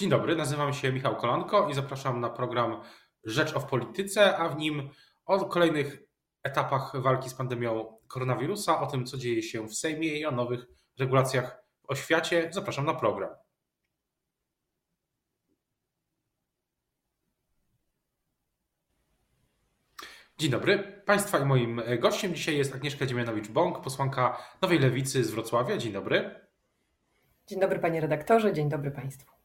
Dzień dobry, nazywam się Michał Kolanko i zapraszam na program Rzecz o Polityce, a w nim o kolejnych etapach walki z pandemią koronawirusa, o tym, co dzieje się w Sejmie i o nowych regulacjach w oświacie. Zapraszam na program. Dzień dobry. Państwa i moim gościem dzisiaj jest Agnieszka Dziemianowicz-Bąk, posłanka Nowej Lewicy z Wrocławia. Dzień dobry. Dzień dobry panie redaktorze, dzień dobry państwu.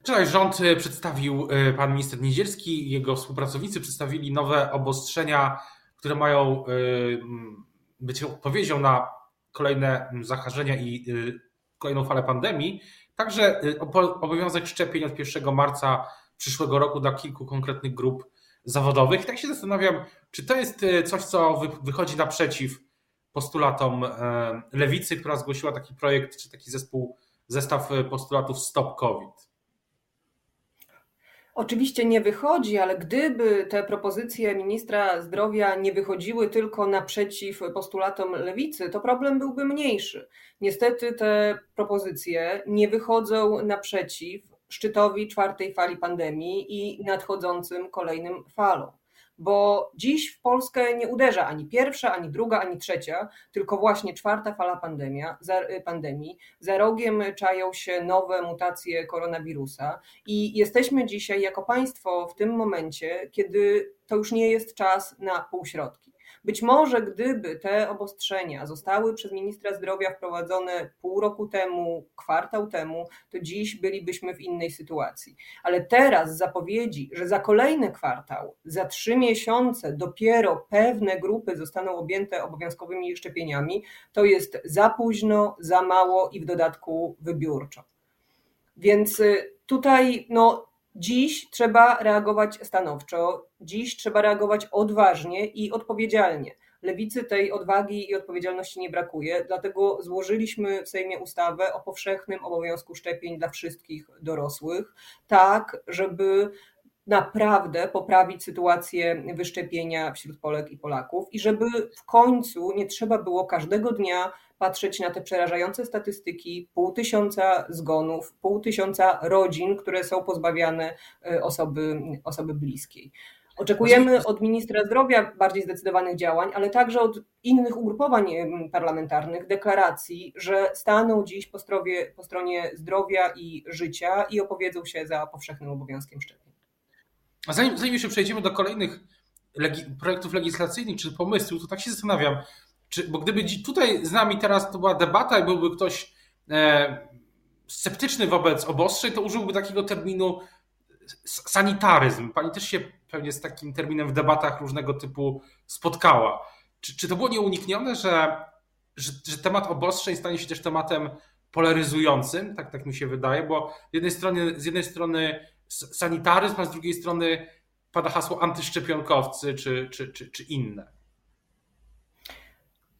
Wczoraj rząd przedstawił, e, pan minister Niedzielski i jego współpracownicy przedstawili nowe obostrzenia, które mają e, być odpowiedzią na kolejne zakażenia i e, kolejną falę pandemii. Także obowiązek szczepień od 1 marca przyszłego roku dla kilku konkretnych grup zawodowych. Tak się zastanawiam, czy to jest coś, co wychodzi naprzeciw postulatom lewicy, która zgłosiła taki projekt, czy taki zespół, zestaw postulatów Stop COVID. Oczywiście nie wychodzi, ale gdyby te propozycje ministra zdrowia nie wychodziły tylko naprzeciw postulatom lewicy, to problem byłby mniejszy. Niestety te propozycje nie wychodzą naprzeciw szczytowi czwartej fali pandemii i nadchodzącym kolejnym falom bo dziś w Polskę nie uderza ani pierwsza, ani druga, ani trzecia, tylko właśnie czwarta fala pandemia, za, y, pandemii. Za rogiem czają się nowe mutacje koronawirusa i jesteśmy dzisiaj jako państwo w tym momencie, kiedy to już nie jest czas na półśrodki. Być może gdyby te obostrzenia zostały przez ministra zdrowia wprowadzone pół roku temu, kwartał temu, to dziś bylibyśmy w innej sytuacji. Ale teraz zapowiedzi, że za kolejny kwartał, za trzy miesiące dopiero pewne grupy zostaną objęte obowiązkowymi szczepieniami, to jest za późno, za mało i w dodatku wybiórczo. Więc y, tutaj no, Dziś trzeba reagować stanowczo, dziś trzeba reagować odważnie i odpowiedzialnie. Lewicy tej odwagi i odpowiedzialności nie brakuje, dlatego złożyliśmy w Sejmie ustawę o powszechnym obowiązku szczepień dla wszystkich dorosłych, tak żeby naprawdę poprawić sytuację wyszczepienia wśród Polek i Polaków i żeby w końcu nie trzeba było każdego dnia patrzeć na te przerażające statystyki, pół tysiąca zgonów, pół tysiąca rodzin, które są pozbawiane e, osoby, osoby bliskiej. Oczekujemy od ministra zdrowia bardziej zdecydowanych działań, ale także od innych ugrupowań parlamentarnych deklaracji, że staną dziś po, strowie, po stronie zdrowia i życia i opowiedzą się za powszechnym obowiązkiem szczepień. A zanim, zanim jeszcze przejdziemy do kolejnych legi projektów legislacyjnych czy pomysłów, to tak się zastanawiam, czy, bo gdyby tutaj z nami teraz to była debata i byłby ktoś e, sceptyczny wobec obostrzeń, to użyłby takiego terminu sanitaryzm. Pani też się pewnie z takim terminem w debatach różnego typu spotkała. Czy, czy to było nieuniknione, że, że, że temat obostrzeń stanie się też tematem polaryzującym? Tak, tak mi się wydaje, bo z jednej strony, z jednej strony sanitaryzm, a z drugiej strony pada hasło antyszczepionkowcy czy, czy, czy, czy inne.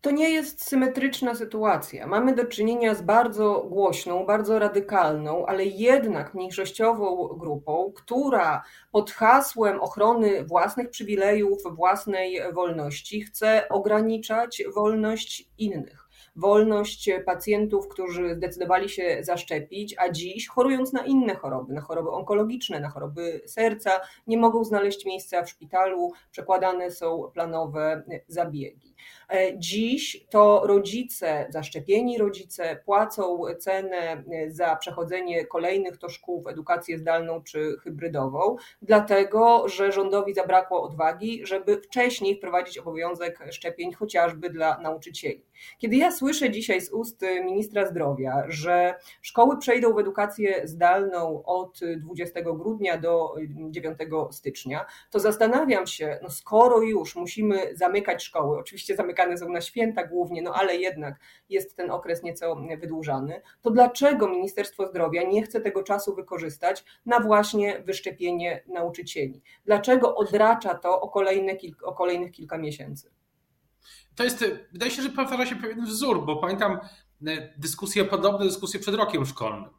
To nie jest symetryczna sytuacja. Mamy do czynienia z bardzo głośną, bardzo radykalną, ale jednak mniejszościową grupą, która pod hasłem ochrony własnych przywilejów, własnej wolności chce ograniczać wolność innych wolność pacjentów, którzy zdecydowali się zaszczepić, a dziś chorując na inne choroby, na choroby onkologiczne, na choroby serca, nie mogą znaleźć miejsca w szpitalu, przekładane są planowe zabiegi. E, dziś to rodzice, zaszczepieni rodzice płacą cenę za przechodzenie kolejnych to szkół w edukację zdalną czy hybrydową, dlatego że rządowi zabrakło odwagi, żeby wcześniej wprowadzić obowiązek szczepień chociażby dla nauczycieli. Kiedy ja słyszę dzisiaj z ust ministra zdrowia, że szkoły przejdą w edukację zdalną od 20 grudnia do 9 stycznia, to zastanawiam się, no skoro już musimy zamykać szkoły, oczywiście zamykane są na święta głównie, no ale jednak jest ten okres nieco wydłużany, to dlaczego Ministerstwo Zdrowia nie chce tego czasu wykorzystać na właśnie wyszczepienie nauczycieli? Dlaczego odracza to o, kolejne, o kolejnych kilka miesięcy? to jest, wydaje się, że powtarza się pewien wzór, bo pamiętam e, dyskusje podobne, dyskusje przed rokiem szkolnym.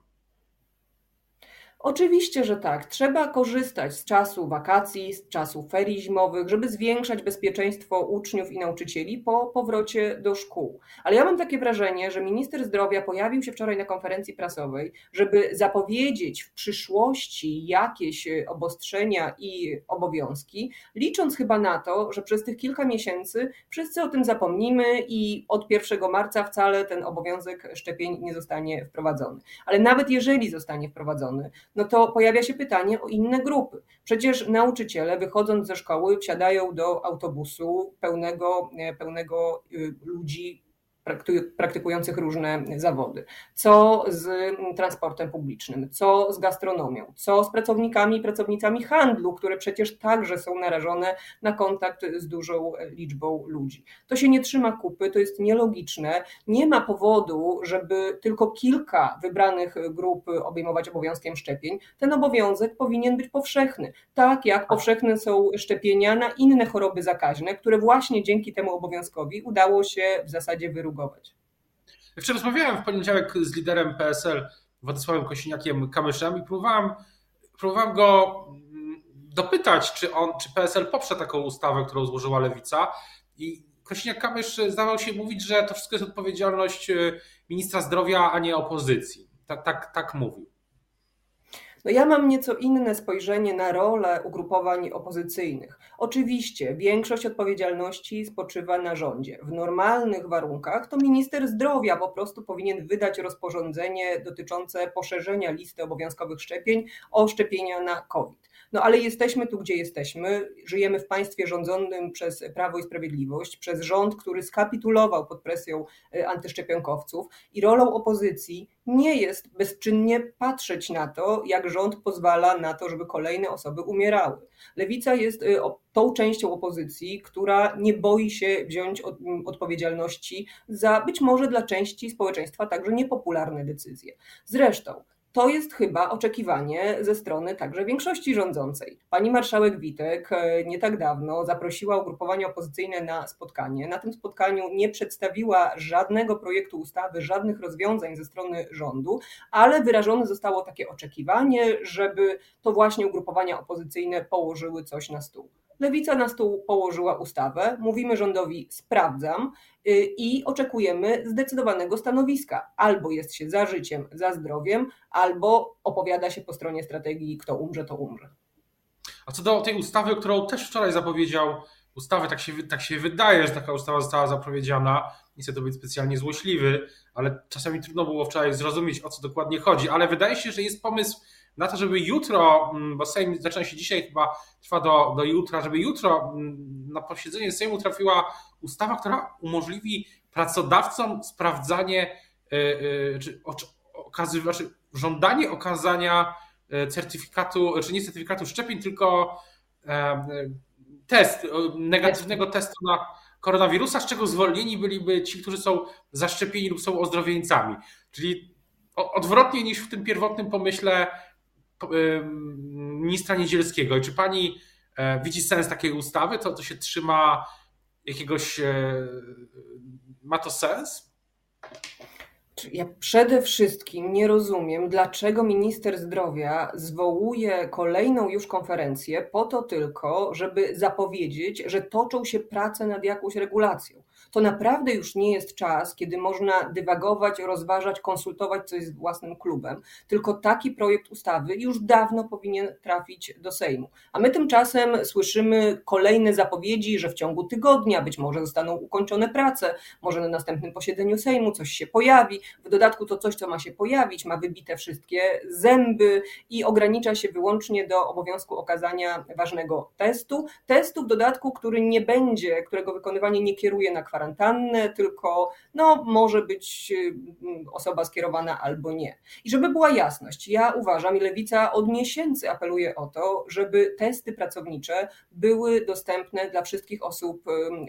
Oczywiście, że tak. Trzeba korzystać z czasu wakacji, z czasu ferii zimowych, żeby zwiększać bezpieczeństwo uczniów i nauczycieli po powrocie do szkół. Ale ja mam takie wrażenie, że minister zdrowia pojawił się wczoraj na konferencji prasowej, żeby zapowiedzieć w przyszłości jakieś obostrzenia i obowiązki, licząc chyba na to, że przez tych kilka miesięcy wszyscy o tym zapomnimy i od 1 marca wcale ten obowiązek szczepień nie zostanie wprowadzony. Ale nawet jeżeli zostanie wprowadzony, no to pojawia się pytanie o inne grupy. Przecież nauczyciele wychodząc ze szkoły wsiadają do autobusu pełnego, e, pełnego y, ludzi praktykujących różne zawody. Co z transportem publicznym, co z gastronomią, co z pracownikami i pracownicami handlu, które przecież także są narażone na kontakt z dużą liczbą ludzi. To się nie trzyma kupy, to jest nielogiczne. Nie ma powodu, żeby tylko kilka wybranych grup obejmować obowiązkiem szczepień. Ten obowiązek powinien być powszechny, tak jak powszechne są szczepienia na inne choroby zakaźne, które właśnie dzięki temu obowiązkowi udało się w zasadzie wyrównać drugować. Wczoraj rozmawiałem w poniedziałek z liderem PSL Władysławem Kosiniakiem Kamyszem i próbowałem, próbowałem go mm, dopytać, czy, on, czy PSL poprze taką ustawę, którą złożyła Lewica. I Kosiniak-Kamysz zdawał się mówić, że to wszystko jest odpowiedzialność y, ministra zdrowia, a nie opozycji. Tak, tak, tak mówił. No ja mam nieco inne spojrzenie na rolę ugrupowań opozycyjnych. Oczywiście większość odpowiedzialności spoczywa na rządzie. W normalnych warunkach to minister zdrowia po prostu powinien wydać rozporządzenie dotyczące poszerzenia listy obowiązkowych szczepień o szczepienia na COVID. No ale jesteśmy tu, gdzie jesteśmy. Żyjemy w państwie rządzonym przez Prawo i Sprawiedliwość, przez rząd, który skapitulował pod presją y, antyszczepionkowców i rolą opozycji nie jest bezczynnie patrzeć na to, jak rząd pozwala na to, żeby kolejne osoby umierały. Lewica jest y, tą częścią opozycji, która nie boi się wziąć odpowiedzialności za być może dla części społeczeństwa także niepopularne decyzje. Zresztą to jest chyba oczekiwanie ze strony także większości rządzącej. Pani marszałek Witek e, nie tak dawno zaprosiła ugrupowania opozycyjne na spotkanie. Na tym spotkaniu nie przedstawiła żadnego projektu ustawy, żadnych rozwiązań ze strony rządu, ale wyrażone zostało takie oczekiwanie, żeby to właśnie ugrupowania opozycyjne położyły coś na stół. Lewica na stół położyła ustawę, mówimy rządowi sprawdzam y, i oczekujemy zdecydowanego stanowiska. Albo jest się za życiem, za zdrowiem, albo opowiada się po stronie strategii kto umrze, to umrze. A co do tej ustawy, którą też wczoraj zapowiedział, ustawy, tak się, tak się wydaje, że taka ustawa została zapowiedziana, nie chcę to być specjalnie złośliwy, ale czasami trudno było wczoraj zrozumieć, o co dokładnie chodzi, ale wydaje się, że jest pomysł na to, żeby jutro, mm, bo Sejm zaczyna się dzisiaj, chyba trwa do, do jutra, żeby jutro mm, na posiedzenie Sejmu trafiła ustawa, która umożliwi pracodawcom sprawdzanie, e, e, czy okazywać, znaczy żądanie okazania e, certyfikatu, czy nie certyfikatu szczepień, tylko test, negatywnego testu na koronawirusa, z czego zwolnieni byliby ci, którzy są zaszczepieni lub są ozdrowieńcami. Czyli odwrotnie niż w tym pierwotnym pomyśle ministra Niedzielskiego. Czy pani e, widzi sens takiej ustawy? To, to się trzyma jakiegoś. E, ma to sens? Ja przede wszystkim nie rozumiem, dlaczego minister zdrowia zwołuje kolejną już konferencję po to tylko, żeby zapowiedzieć, że toczą się prace nad jakąś regulacją to naprawdę już nie jest czas, kiedy można dywagować, rozważać, konsultować coś z własnym klubem, tylko taki projekt ustawy już dawno powinien trafić do Sejmu. A my tymczasem słyszymy kolejne zapowiedzi, że w ciągu tygodnia być może zostaną ukończone prace, może na następnym posiedzeniu Sejmu coś się pojawi. W dodatku to coś, co ma się pojawić, ma wybite wszystkie zęby i ogranicza się wyłącznie do obowiązku okazania ważnego testu. Testu w dodatku, który nie będzie, którego wykonywanie nie kieruje na kwarantannę kwarantannę, tylko no, może być y, osoba skierowana albo nie. I żeby była jasność, ja uważam i Lewica od miesięcy apeluje o to, żeby testy pracownicze były dostępne dla wszystkich osób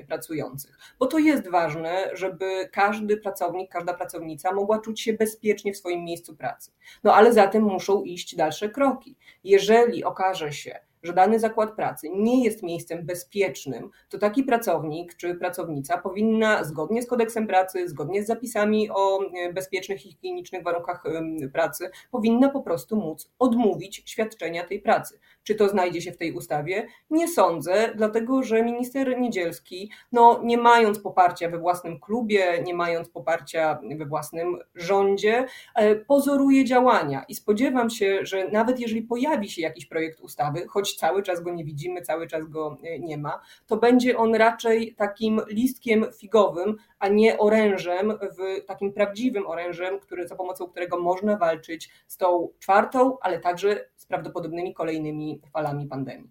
pracujących, bo to jest ważne, żeby każdy pracownik, każda pracownica mogła czuć się bezpiecznie w swoim miejscu pracy. No ale za tym muszą iść dalsze kroki. Jeżeli okaże się, że dany zakład pracy nie jest miejscem bezpiecznym, to taki pracownik czy pracownica powinna zgodnie z kodeksem pracy, zgodnie z zapisami o e, bezpiecznych i higienicznych warunkach pracy, powinna po prostu móc odmówić świadczenia tej pracy. Czy to znajdzie się w tej ustawie? Nie sądzę, dlatego że minister Niedzielski, no nie mając poparcia we własnym klubie, nie mając poparcia we własnym rządzie, e, pozoruje działania i spodziewam się, że nawet jeżeli pojawi się jakiś projekt ustawy, choć cały czas go nie widzimy, cały czas go e, nie ma, to będzie on raczej takim listkiem figowym, a nie orężem, w takim prawdziwym orężem, który, za pomocą którego można walczyć z tą czwartą, ale także z prawdopodobnymi kolejnymi falami pandemii.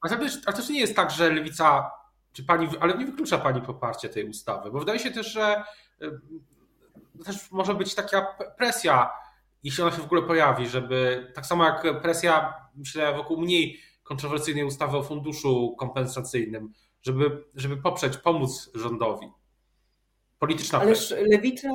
A też, a też nie jest tak, że lewica, czy pani, ale nie wyklucza pani poparcie tej ustawy, bo wydaje się też, że y, też może być taka presja, jeśli ona się w ogóle pojawi, żeby tak samo jak presja, myślę, wokół mniej kontrowersyjnej ustawy o funduszu kompensacyjnym, żeby, żeby poprzeć, pomóc rządowi. Polityczna Ależ presja. lewica,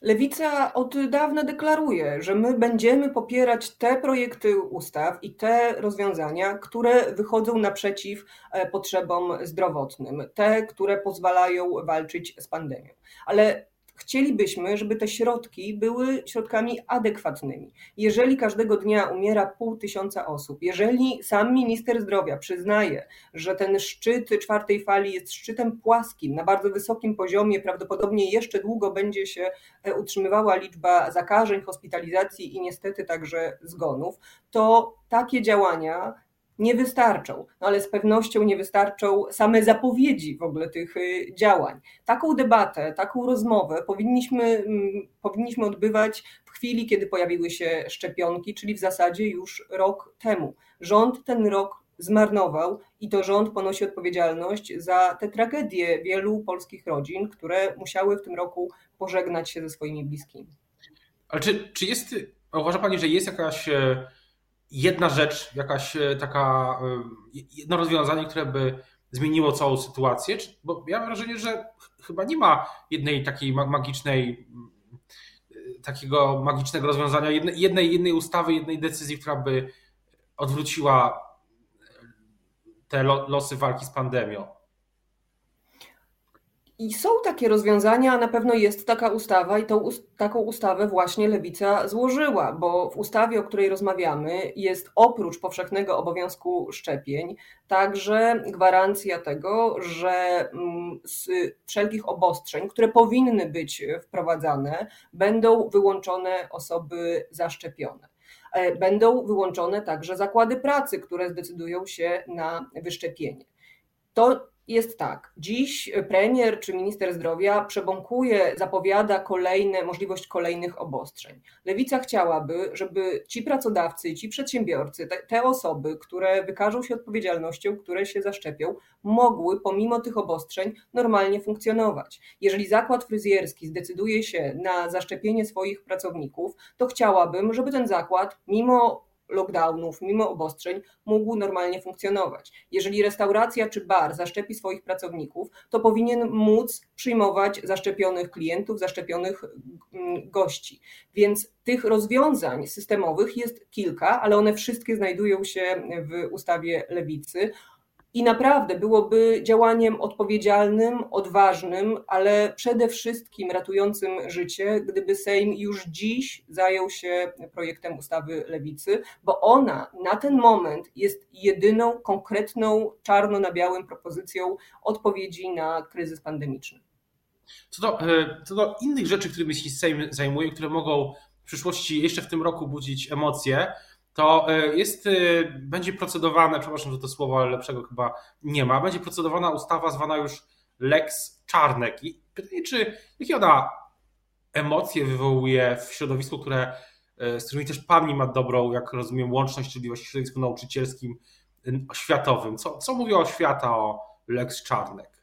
Lewica od dawna deklaruje, że my będziemy popierać te projekty ustaw i te rozwiązania, które wychodzą naprzeciw e, potrzebom zdrowotnym, te, które pozwalają walczyć z pandemią. Ale Chcielibyśmy, żeby te środki były środkami adekwatnymi. Jeżeli każdego dnia umiera pół tysiąca osób, jeżeli sam minister zdrowia przyznaje, że ten szczyt czwartej fali jest szczytem płaskim, na bardzo wysokim poziomie, prawdopodobnie jeszcze długo będzie się e, utrzymywała liczba zakażeń, hospitalizacji i niestety także zgonów, to takie działania nie wystarczą, no ale z pewnością nie wystarczą same zapowiedzi w ogóle tych y, działań. Taką debatę, taką rozmowę powinniśmy, mm, powinniśmy odbywać w chwili, kiedy pojawiły się szczepionki, czyli w zasadzie już rok temu. Rząd ten rok zmarnował i to rząd ponosi odpowiedzialność za te tragedie wielu polskich rodzin, które musiały w tym roku pożegnać się ze swoimi bliskimi. Ale czy, czy jest, uważa Pani, że jest jakaś e, jedna rzecz, jakaś e, taka, e, jedno rozwiązanie, które by zmieniło całą sytuację? Bo ja mam wrażenie, że chyba nie ma jednej takiej magicznej, e, takiego magicznego rozwiązania, jednej, jednej ustawy, jednej decyzji, która by odwróciła te losy walki z pandemią. I są takie rozwiązania, a na pewno jest taka ustawa, i tą taką ustawę właśnie Lewica złożyła, bo w ustawie, o której rozmawiamy, jest oprócz powszechnego obowiązku szczepień także gwarancja tego, że mm, z wszelkich obostrzeń, które powinny być wprowadzane, będą wyłączone osoby zaszczepione. E, będą wyłączone także zakłady pracy, które zdecydują się na wyszczepienie. To jest tak. Dziś premier czy minister zdrowia przebąkuje, zapowiada kolejne, możliwość kolejnych obostrzeń. Lewica chciałaby, żeby ci pracodawcy, ci przedsiębiorcy, te, te osoby, które wykażą się odpowiedzialnością, które się zaszczepią, mogły pomimo tych obostrzeń normalnie funkcjonować. Jeżeli zakład fryzjerski zdecyduje się na zaszczepienie swoich pracowników, to chciałabym, żeby ten zakład, mimo lockdownów, mimo obostrzeń, mógł normalnie funkcjonować. Jeżeli restauracja czy bar zaszczepi swoich pracowników, to powinien móc przyjmować zaszczepionych klientów, zaszczepionych mm, gości. Więc tych rozwiązań systemowych jest kilka, ale one wszystkie znajdują się w ustawie lewicy. I naprawdę byłoby działaniem odpowiedzialnym, odważnym, ale przede wszystkim ratującym życie, gdyby Sejm już dziś zajął się projektem ustawy lewicy, bo ona na ten moment jest jedyną konkretną, czarno na białym propozycją odpowiedzi na kryzys pandemiczny. Co do, e, co do innych rzeczy, którymi się Sejm zajmuje, które mogą w przyszłości jeszcze w tym roku budzić emocje, to e, jest, e, będzie procedowane, przepraszam, że to słowo lepszego chyba nie ma, będzie procedowana ustawa zwana już Lex Czarnek. I pytanie, czy jakie ona emocje wywołuje w środowisku, które, e, z którymi też Pani ma dobrą, jak rozumiem, łączność, czyli właśnie środowisku nauczycielskim, światowym. Co, co mówi o świata o Lex Czarnek?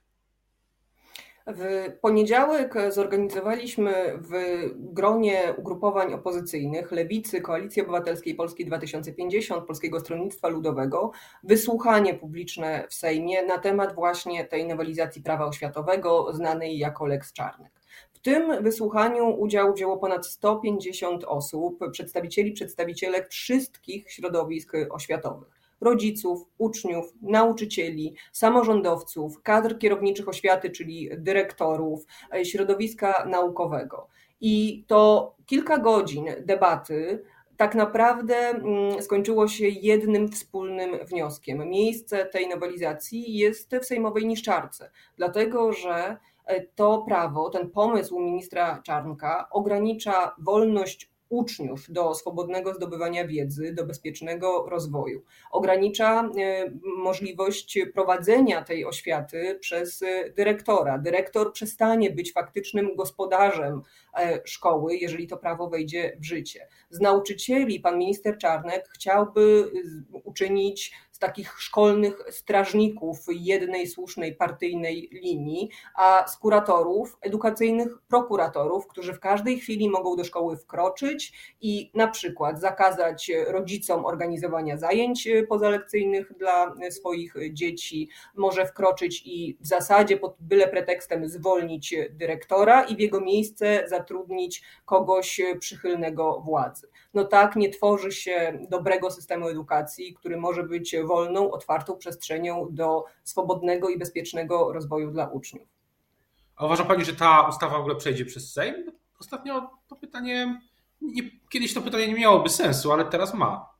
W poniedziałek zorganizowaliśmy w gronie ugrupowań opozycyjnych Lewicy, Koalicji Obywatelskiej Polski 2050, Polskiego Stronnictwa Ludowego wysłuchanie publiczne w Sejmie na temat właśnie tej nowelizacji prawa oświatowego znanej jako Lex Czarnek. W tym wysłuchaniu udział wzięło ponad 150 osób, przedstawicieli, przedstawicielek wszystkich środowisk oświatowych rodziców, uczniów, nauczycieli, samorządowców, kadr kierowniczych oświaty, czyli dyrektorów, e, środowiska naukowego. I to kilka godzin debaty tak naprawdę mm, skończyło się jednym wspólnym wnioskiem. Miejsce tej nowelizacji jest w sejmowej niszczarce, dlatego że e, to prawo, ten pomysł ministra Czarnka ogranicza wolność uczniów do swobodnego zdobywania wiedzy, do bezpiecznego rozwoju. Ogranicza e, możliwość prowadzenia tej oświaty przez dyrektora. Dyrektor przestanie być faktycznym gospodarzem e, szkoły, jeżeli to prawo wejdzie w życie. Z nauczycieli pan minister Czarnek chciałby uczynić takich szkolnych strażników jednej słusznej partyjnej linii, a z kuratorów, edukacyjnych prokuratorów, którzy w każdej chwili mogą do szkoły wkroczyć i na przykład zakazać rodzicom organizowania zajęć pozalekcyjnych dla swoich dzieci, może wkroczyć i w zasadzie pod byle pretekstem zwolnić dyrektora i w jego miejsce zatrudnić kogoś przychylnego władzy. No tak nie tworzy się dobrego systemu edukacji, który może być wolną, otwartą przestrzenią do swobodnego i bezpiecznego rozwoju dla uczniów. A uważa Pani, że ta ustawa w ogóle przejdzie przez Sejm? Ostatnio to pytanie, nie, kiedyś to pytanie nie miałoby sensu, ale teraz ma.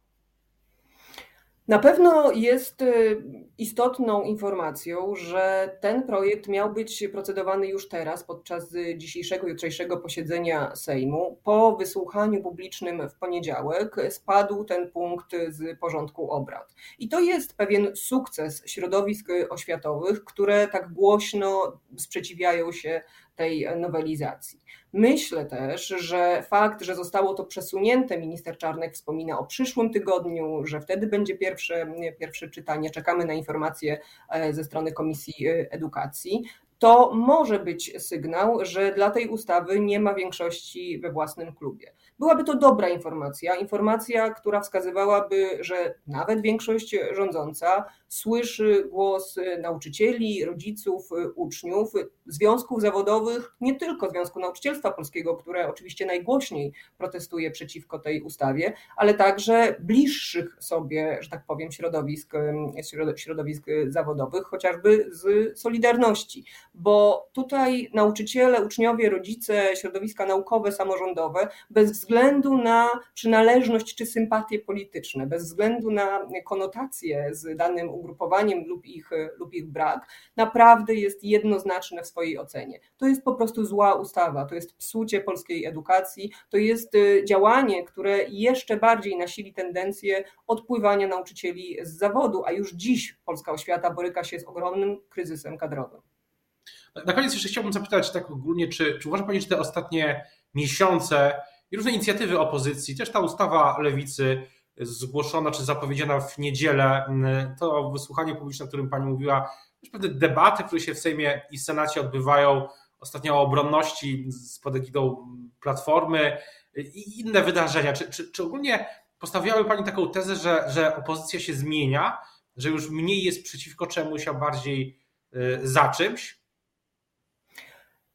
Na pewno jest y, istotną informacją, że ten projekt miał być procedowany już teraz, podczas dzisiejszego, jutrzejszego posiedzenia Sejmu. Po wysłuchaniu publicznym w poniedziałek spadł ten punkt z porządku obrad. I to jest pewien sukces środowisk oświatowych, które tak głośno sprzeciwiają się tej nowelizacji. Myślę też, że fakt, że zostało to przesunięte, minister Czarnek wspomina o przyszłym tygodniu, że wtedy będzie pierwsze, pierwsze czytanie, czekamy na informacje e, ze strony Komisji e, Edukacji, to może być sygnał, że dla tej ustawy nie ma większości we własnym klubie. Byłaby to dobra informacja, informacja, która wskazywałaby, że nawet większość rządząca słyszy głos nauczycieli, rodziców, uczniów, związków zawodowych, nie tylko Związku Nauczycielstwa Polskiego, które oczywiście najgłośniej protestuje przeciwko tej ustawie, ale także bliższych sobie, że tak powiem, środowisk, środowisk zawodowych, chociażby z Solidarności, bo tutaj nauczyciele, uczniowie, rodzice, środowiska naukowe, samorządowe, bez względu na przynależność czy sympatie polityczne, bez względu na konotacje z danym ugrupowaniem lub ich, lub ich brak, naprawdę jest jednoznaczne w swojej ocenie. To jest po prostu zła ustawa, to jest psucie polskiej edukacji, to jest y, działanie, które jeszcze bardziej nasili tendencję odpływania nauczycieli z zawodu, a już dziś polska oświata boryka się z ogromnym kryzysem kadrowym. Na koniec jeszcze chciałbym zapytać tak ogólnie, czy, czy uważa Pani, że te ostatnie miesiące i różne inicjatywy opozycji, też ta ustawa lewicy zgłoszona czy zapowiedziana w niedzielę, to wysłuchanie publiczne, o którym Pani mówiła, też pewne debaty, które się w Sejmie i Senacie odbywają, ostatnio o obronności pod egidą Platformy i inne wydarzenia. Czy, czy, czy ogólnie postawiały Pani taką tezę, że, że opozycja się zmienia, że już mniej jest przeciwko czemuś, a bardziej y, za czymś?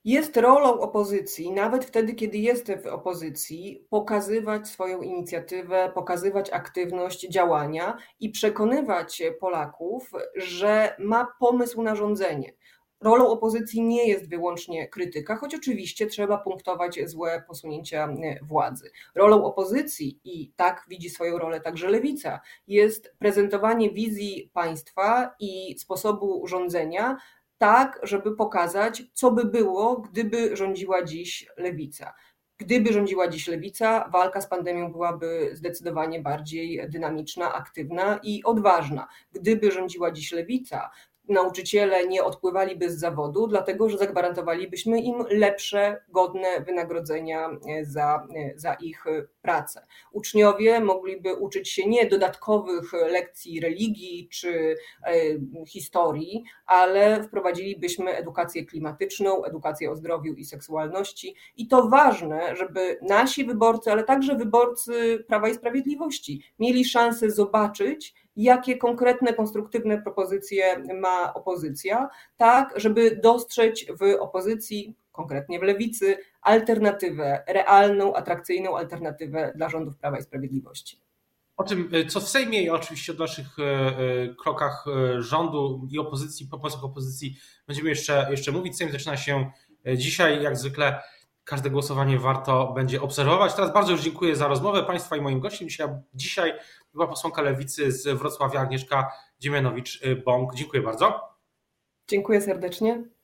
Jest rolą opozycji, nawet wtedy, kiedy jest w opozycji, pokazywać swoją inicjatywę, pokazywać aktywność działania i przekonywać Polaków, że ma pomysł na rządzenie. Rolą opozycji nie jest wyłącznie krytyka, choć oczywiście trzeba punktować złe posunięcia władzy. Rolą opozycji, i tak widzi swoją rolę także lewica, jest prezentowanie wizji państwa i sposobu rządzenia tak, żeby pokazać, co by było, gdyby rządziła dziś lewica. Gdyby rządziła dziś lewica, walka z pandemią byłaby zdecydowanie bardziej dynamiczna, aktywna i odważna. Gdyby rządziła dziś lewica, nauczyciele nie odpływaliby z zawodu, dlatego że zagwarantowalibyśmy im lepsze, godne wynagrodzenia e, za, e, za ich pracę. Uczniowie mogliby uczyć się nie dodatkowych lekcji religii czy e, historii, ale wprowadzilibyśmy edukację klimatyczną, edukację o zdrowiu i seksualności. I to ważne, żeby nasi wyborcy, ale także wyborcy Prawa i Sprawiedliwości mieli szansę zobaczyć, jakie konkretne, konstruktywne propozycje ma opozycja, tak, żeby dostrzec w opozycji, konkretnie w lewicy, alternatywę, realną, atrakcyjną alternatywę dla rządów Prawa i Sprawiedliwości. o tym, co w Sejmie i oczywiście o naszych krokach rządu i opozycji, pomysłach opozycji będziemy jeszcze, jeszcze mówić. Sejm zaczyna się dzisiaj, jak zwykle każde głosowanie warto będzie obserwować. Teraz bardzo już dziękuję za rozmowę Państwa i moim gościem. Dzisiaj, dzisiaj była posłanka Lewicy z Wrocławia Agnieszka Dziemianowicz-Bąk. Dziękuję bardzo. Dziękuję serdecznie.